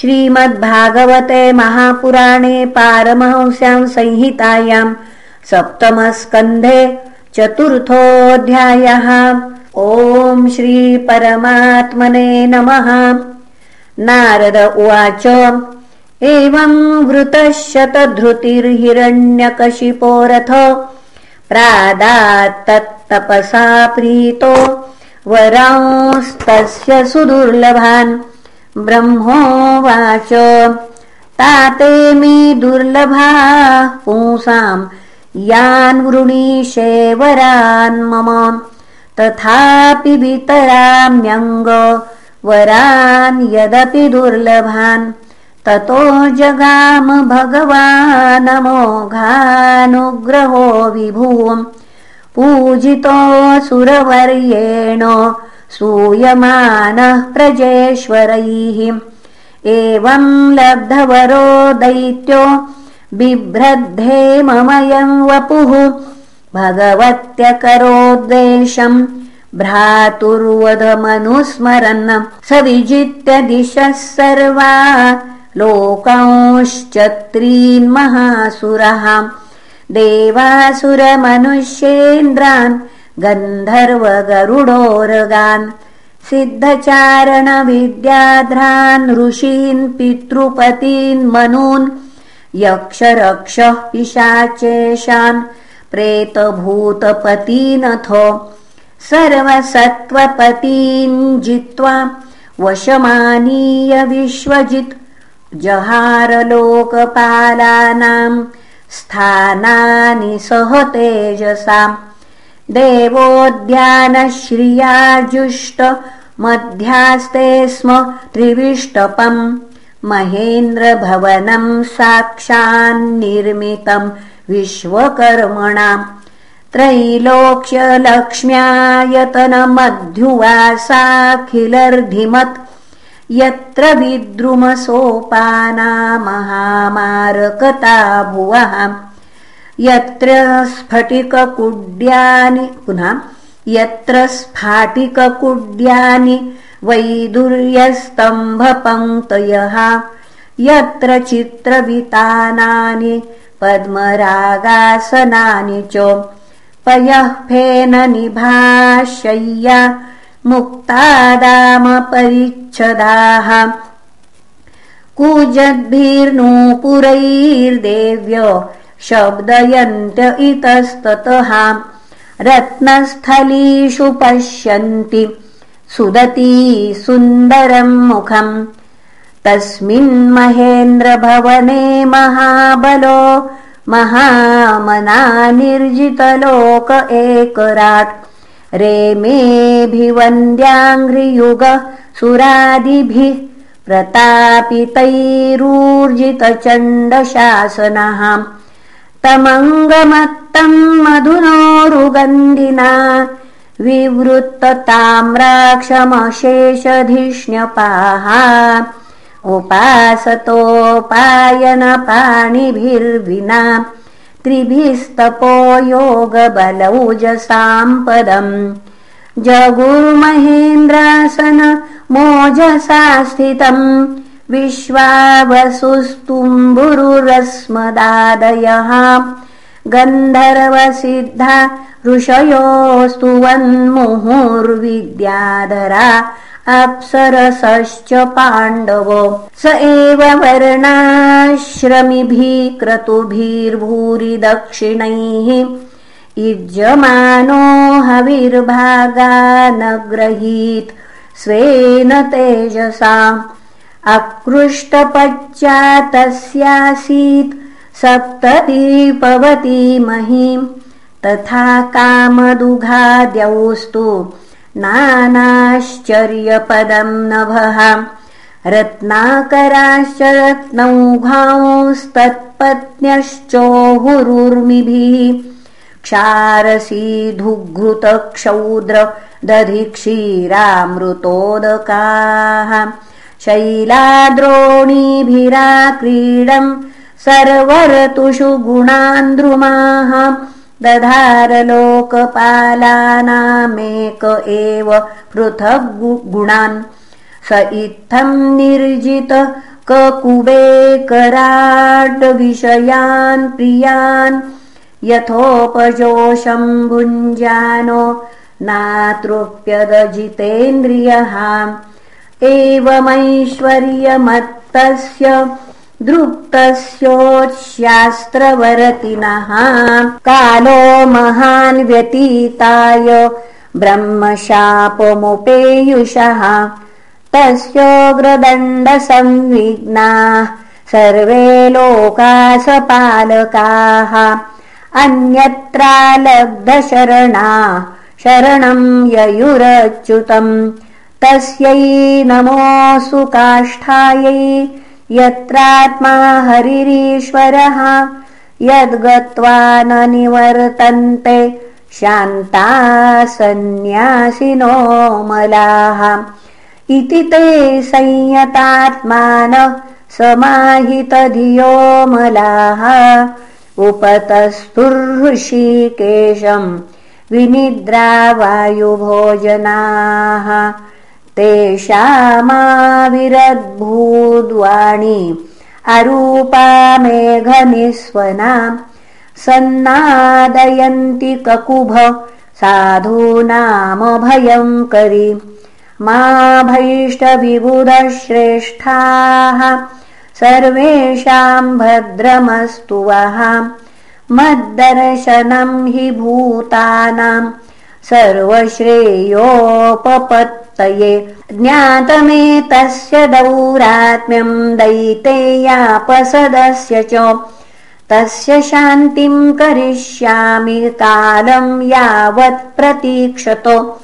श्रीमद्भागवते महापुराणे पारमहंस्यां संहितायाम् सप्तमस्कन्धे चतुर्थोऽध्यायः। ॐ श्रीपरमात्मने नमः। नारद उवाच एवं वृतः शतधृतिर्हिरण्यकशिपोरथ प्रादात्तत्तपसा प्रीतो वरांस्तस्य सुदुर्लभान् ब्रह्मोवाच ताते मे दुर्लभाः पुंसाम् यान् वृणीशेवरान् मम। तथापि वितराम्यङ्ग। वरान् यदपि दुर्लभान्। ततो जगाम भगवानमोघानुग्रहो विभुः पूजितो सुरवर्येण सूयमानः प्रजेश्वरैः। एवं लब्धवरो दैत्यो बिभ्रद्धे ममयं वपुः। भगवत्यकरोद्वेषम् भ्रातुर्वधमनुस्मरन्। स विजित्य दिशः सर्वा लोकांश्चत्रीन्महासुरः देवासुरमनुष्येन्द्रान् गन्धर्वगरुडोरगान् सिद्धचारणविद्याध्रान् ऋषीन् पितृपतीन् मनून् यक्षरक्षः पिशाचेशान् प्रेतभूतपतीनथो सर्वसत्त्वपतीन् जित्वा वशमानीय विश्वजित् जहारलोकपालानाम् स्थानानि सह तेजसाम् देवोद्यानश्रियाजुष्ट मध्यास्ते स्म त्रिविष्टपम् महेन्द्रभवनम् साक्षान्निर्मितम् विश्वकर्मणा त्रैलोक्यलक्ष्म्यायतनमध्युवासाखिलर्धिमत् यत्र विद्रुमसोपाना महामारकता भुवः यत्र स्फटिककुड्यानि पुनः यत्र स्फाटिककुड्यानि वैदुर्यस्तम्भपङ्क्तयः यत्र चित्रवितानानि पद्मरागासनानि च पयः फेन निभाशय्या मुक्तादामपरिच्छदाः। कूजद्भिर्नूपुरैर्देव्य शब्दयन्त इतस्ततः रत्नस्थलीषु पश्यन्ति। सुदती सुन्दरम् मुखम्। तस्मिन् महेन्द्रभवने महाबलो महामनानिर्जितलोक एकराट् रेमेऽभिवन्द्याङ्घ्रियुग सुरादिभिः प्रतापितैरूर्जितचण्डशासनः तमङ्गमत्तम् मधुनोरुगन्धिना विवृत्तताम्राक्षमशेषधिष्ण्यपाः उपासतोपायनपाणिभिर्विना त्रिभिस्तपो योगबलौजसाम्पदम् जगुर्महेन्द्रासन मोजसा स्थितम् विश्वावसुस्तुम्बुरुरस्मदादयः। गन्धर्वसिद्धा ऋषयोस्तु वन्मुहुर्विद्याधरा। अप्सरसश्च पाण्डव। स एव वर्णाश्रमिभिः क्रतुभिर्भूरि दक्षिणैः युज्यमानो हविर्भागानग्रहीत्। स्वेन तेजसा अकृष्टपश्चातस्यासीत् सप्तदीपवती महीम् तथा कामदुघाद्यौस्तु नानाश्चर्यपदम् नभः। रत्नाकराश्च रत्नौघांस्तत्पत्न्यश्चोहुरुर्मिभिः क्षारसीधुघृतक्षौद्र दधि क्षीरामृतोदकाः शैलाद्रोणीभिराक्रीडम् सर्वरतुषु गुणान्द्रुमाः दधारलोकपालानामेक एव पृथग् गुणान्। स इत्थम् निर्जित ककुबेकराड्विषयान् प्रियान्। यथोपजोषम् भुञ्जानो नातृप्यदजितेन्द्रियः एवमैश्वर्यमत्तस्य दृप्तस्योच्छास्त्रवरतिनः कालो महान् व्यतीताय ब्रह्मशापमुपेयुषः तस्योग्रदण्डसंविघ्नाः सर्वे लोकासपालकाः अन्यत्रालब्धशरणा शरणम् ययुरच्युतम् तस्यै नमोऽसु काष्ठायै यत्रात्मा हरिरीश्वरः यद्गत्वा न निवर्तन्ते शान्ता सन्न्यासिनो मलाः। इति ते संयतात्मान समाहितधियो मलाः। उपतस्तुर्षिकेशम् विनिद्रावायुभोजनाः तेषामाविरद्भूद्वाणी अरूपा मेघनिस्वना सन्नादयन्ति ककुभ साधूनामभयङ्करी मा भैष्टविबुधश्रेष्ठाः सर्वेषाम् भद्रमस्तु वः मद्दर्शनम् हि भूतानाम् सर्वश्रेयोपपत्तये ज्ञातमेतस्य दौरात्म्यम् दैतेयापसदस्य च। तस्य शान्तिम् करिष्यामि कालम् यावत् प्रतीक्षतो।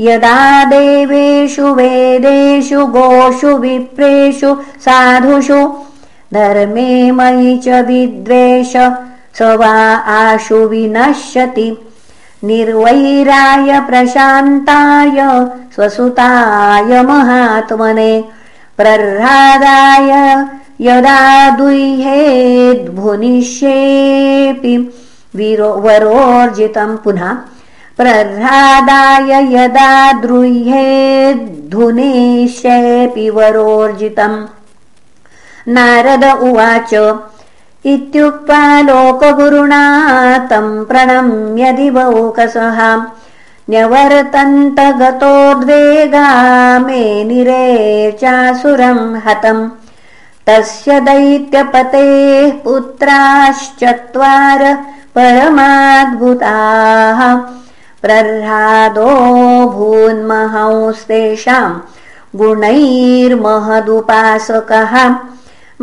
यदा देवेषु वेदेषु गोषु विप्रेषु साधुषु धर्मे मयि च विद्वेष स वा आशु विनश्यति निर्वैराय प्रशान्ताय स्वसुताय महात्मने प्रह्लादाय यदा दुह्येद्भुनिष्येऽपि वरोर्जितम् पुनः प्रह्लादाय यदा द्रुह्येद्धुनेष्येऽपि वरोर्जितम् नारद उवाच इत्युक्त्वा लोकगुरुणा तम् प्रणम्य दिवौकसः न्यवर्तन्त गतोद्वेगा मे निरे चासुरम् हतम्। तस्य दैत्यपतेः पुत्राश्चत्वार परमाद्भुताः। प्रह्लादो भून्महंस्तेषाम् गुणैर्महदुपासकः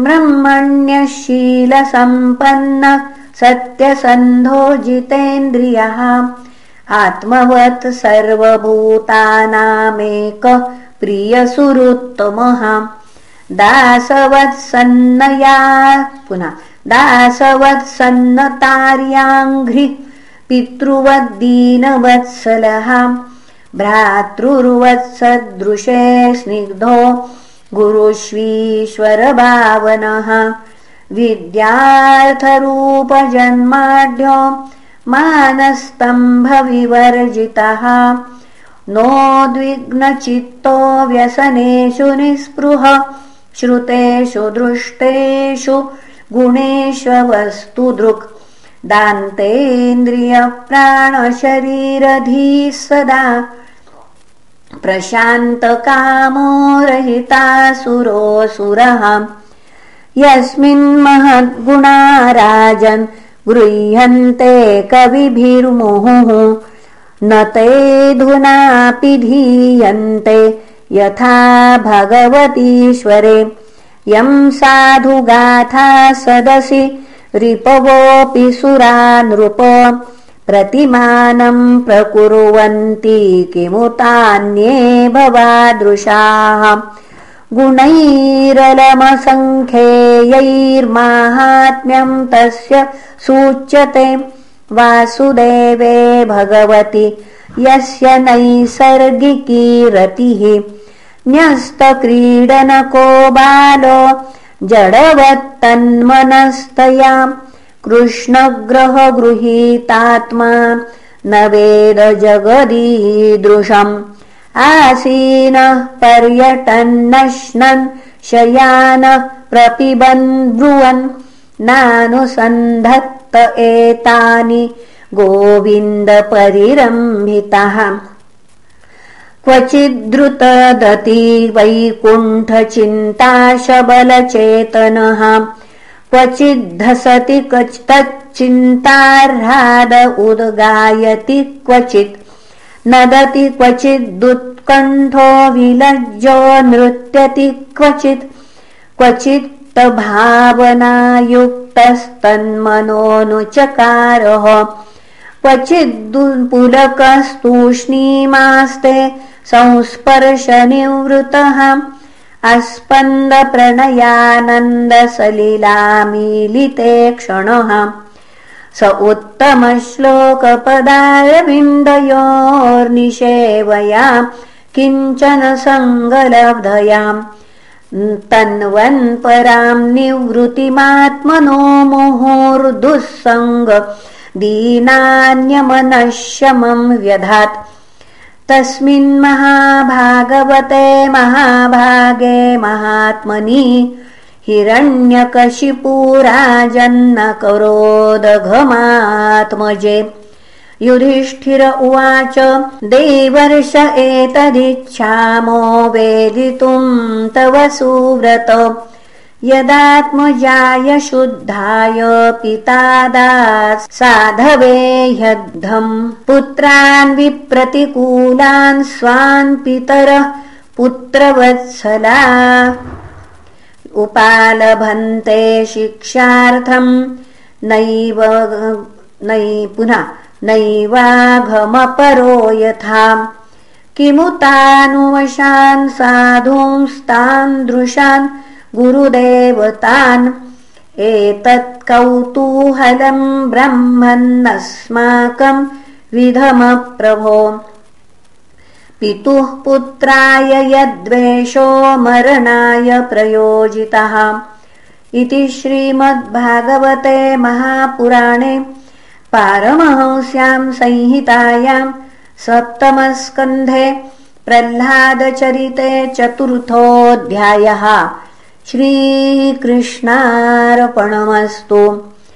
ब्रह्मण्यशीलसम्पन्न सत्यसन्धो जितेन्द्रियः आत्मवत् सर्वभूतानामेक प्रियसुरुत्तमः दासवत्सन्नया पुनः दासवत्सन्नतार्याङ्घ्रि पितृवद्दीनवत्सलः भ्रातृर्वत्सदृशे स्निग्धो गुरुष्वीश्वरभावनः। विद्यार्थरूपजन्माढ्यो मानस्तम्भविवर्जितः। नोद्विग्नचित्तो व्यसनेषु निःस्पृह। श्रुतेषु दृष्टेषु गुणेष्वस्तुदृक् दान्तेन्द्रियप्राणशरीरधीः सदा प्रशान्तकामो रहितासुरोऽसुरः यस्मिन्महद्गुणा राजन् गृह्यन्ते कविभिर्मुहुः। न तेऽधुनापि धीयन्ते यथा भगवतीश्वरे। यम् साधुगाथा सदसि रिपवोऽपि सुरा नृप प्रतिमानम् प्रकुर्वन्ति किमुतान्ये भवादृशाः गुणैरलमसङ्ख्येयैर्माहात्म्यम् तस्य सूच्यते। वासुदेवे भगवति यस्य नैसर्गिकी रतिः। न्यस्तक्रीडनको बालो जडवत्तन्मनस्तयाम् कृष्णग्रहगृहीतात्मा न वेद जगदीदृशम्। आसीनः पर्यटन्नश्नन् शयानः प्रपिबन् ब्रुवन् नानुसन्धत्त एतानि गोविन्दपरिरम्भितः। क्वचिद्रुतदति वैकुण्ठचिन्ताशबलचेतनः क्वचिद्धसति तच्चिन्ताह्राद उद्गायति क्वचित्। नदति क्वचिदुत्कण्ठो विलज्जो नृत्यति क्वचित्। क्वचित्तभावनायुक्तस्तन्मनोऽनुचकारः क्वचिद्पुलकस्तूष्णीमास्ते संस्पर्शनिवृतः अस्पन्दप्रणयानन्दसलिलामीलिते क्षणः। स उत्तमश्लोकपदारविन्दयोर्निषेवया किञ्चन सङ्गलब्धयाम् तन्वन् पराम् निवृत्तिमात्मनो मुहुर्दुःसङ्ग। दीनान्यमनशमम् व्यधात् तस्मिन् महाभागवते महाभागे महात्मनि हिरण्यकशिपुराजन्नकरोदघमात्मजे। युधिष्ठिर उवाच देवर्ष एतदिच्छामो वेदितुम् तव सुव्रत यदात्मजाय शुद्धाय पितादा साधवे ह्यद्धम् पुत्रान् विप्रतिकूलान् स्वान् पितरः पुत्रवत्सला। उपालभन्ते शिक्षार्थम् नैव नै पुनः नैवाघमपरो यथा। किमुतानुवशान् साधूंस्तान् दृशान् गुरुदेवतान् एतत् कौतूहलम् ब्रह्मन्नस्माकम् विधमप्रभो। पितुः पुत्राय यद्वेषो मरणाय प्रयोजितः। इति श्रीमद्भागवते महापुराणे पारमहंस्याम् संहितायाम् सप्तमस्कन्धे प्रह्लादचरिते चतुर्थोऽध्यायः श्रीकृष्णार्पणमस्तु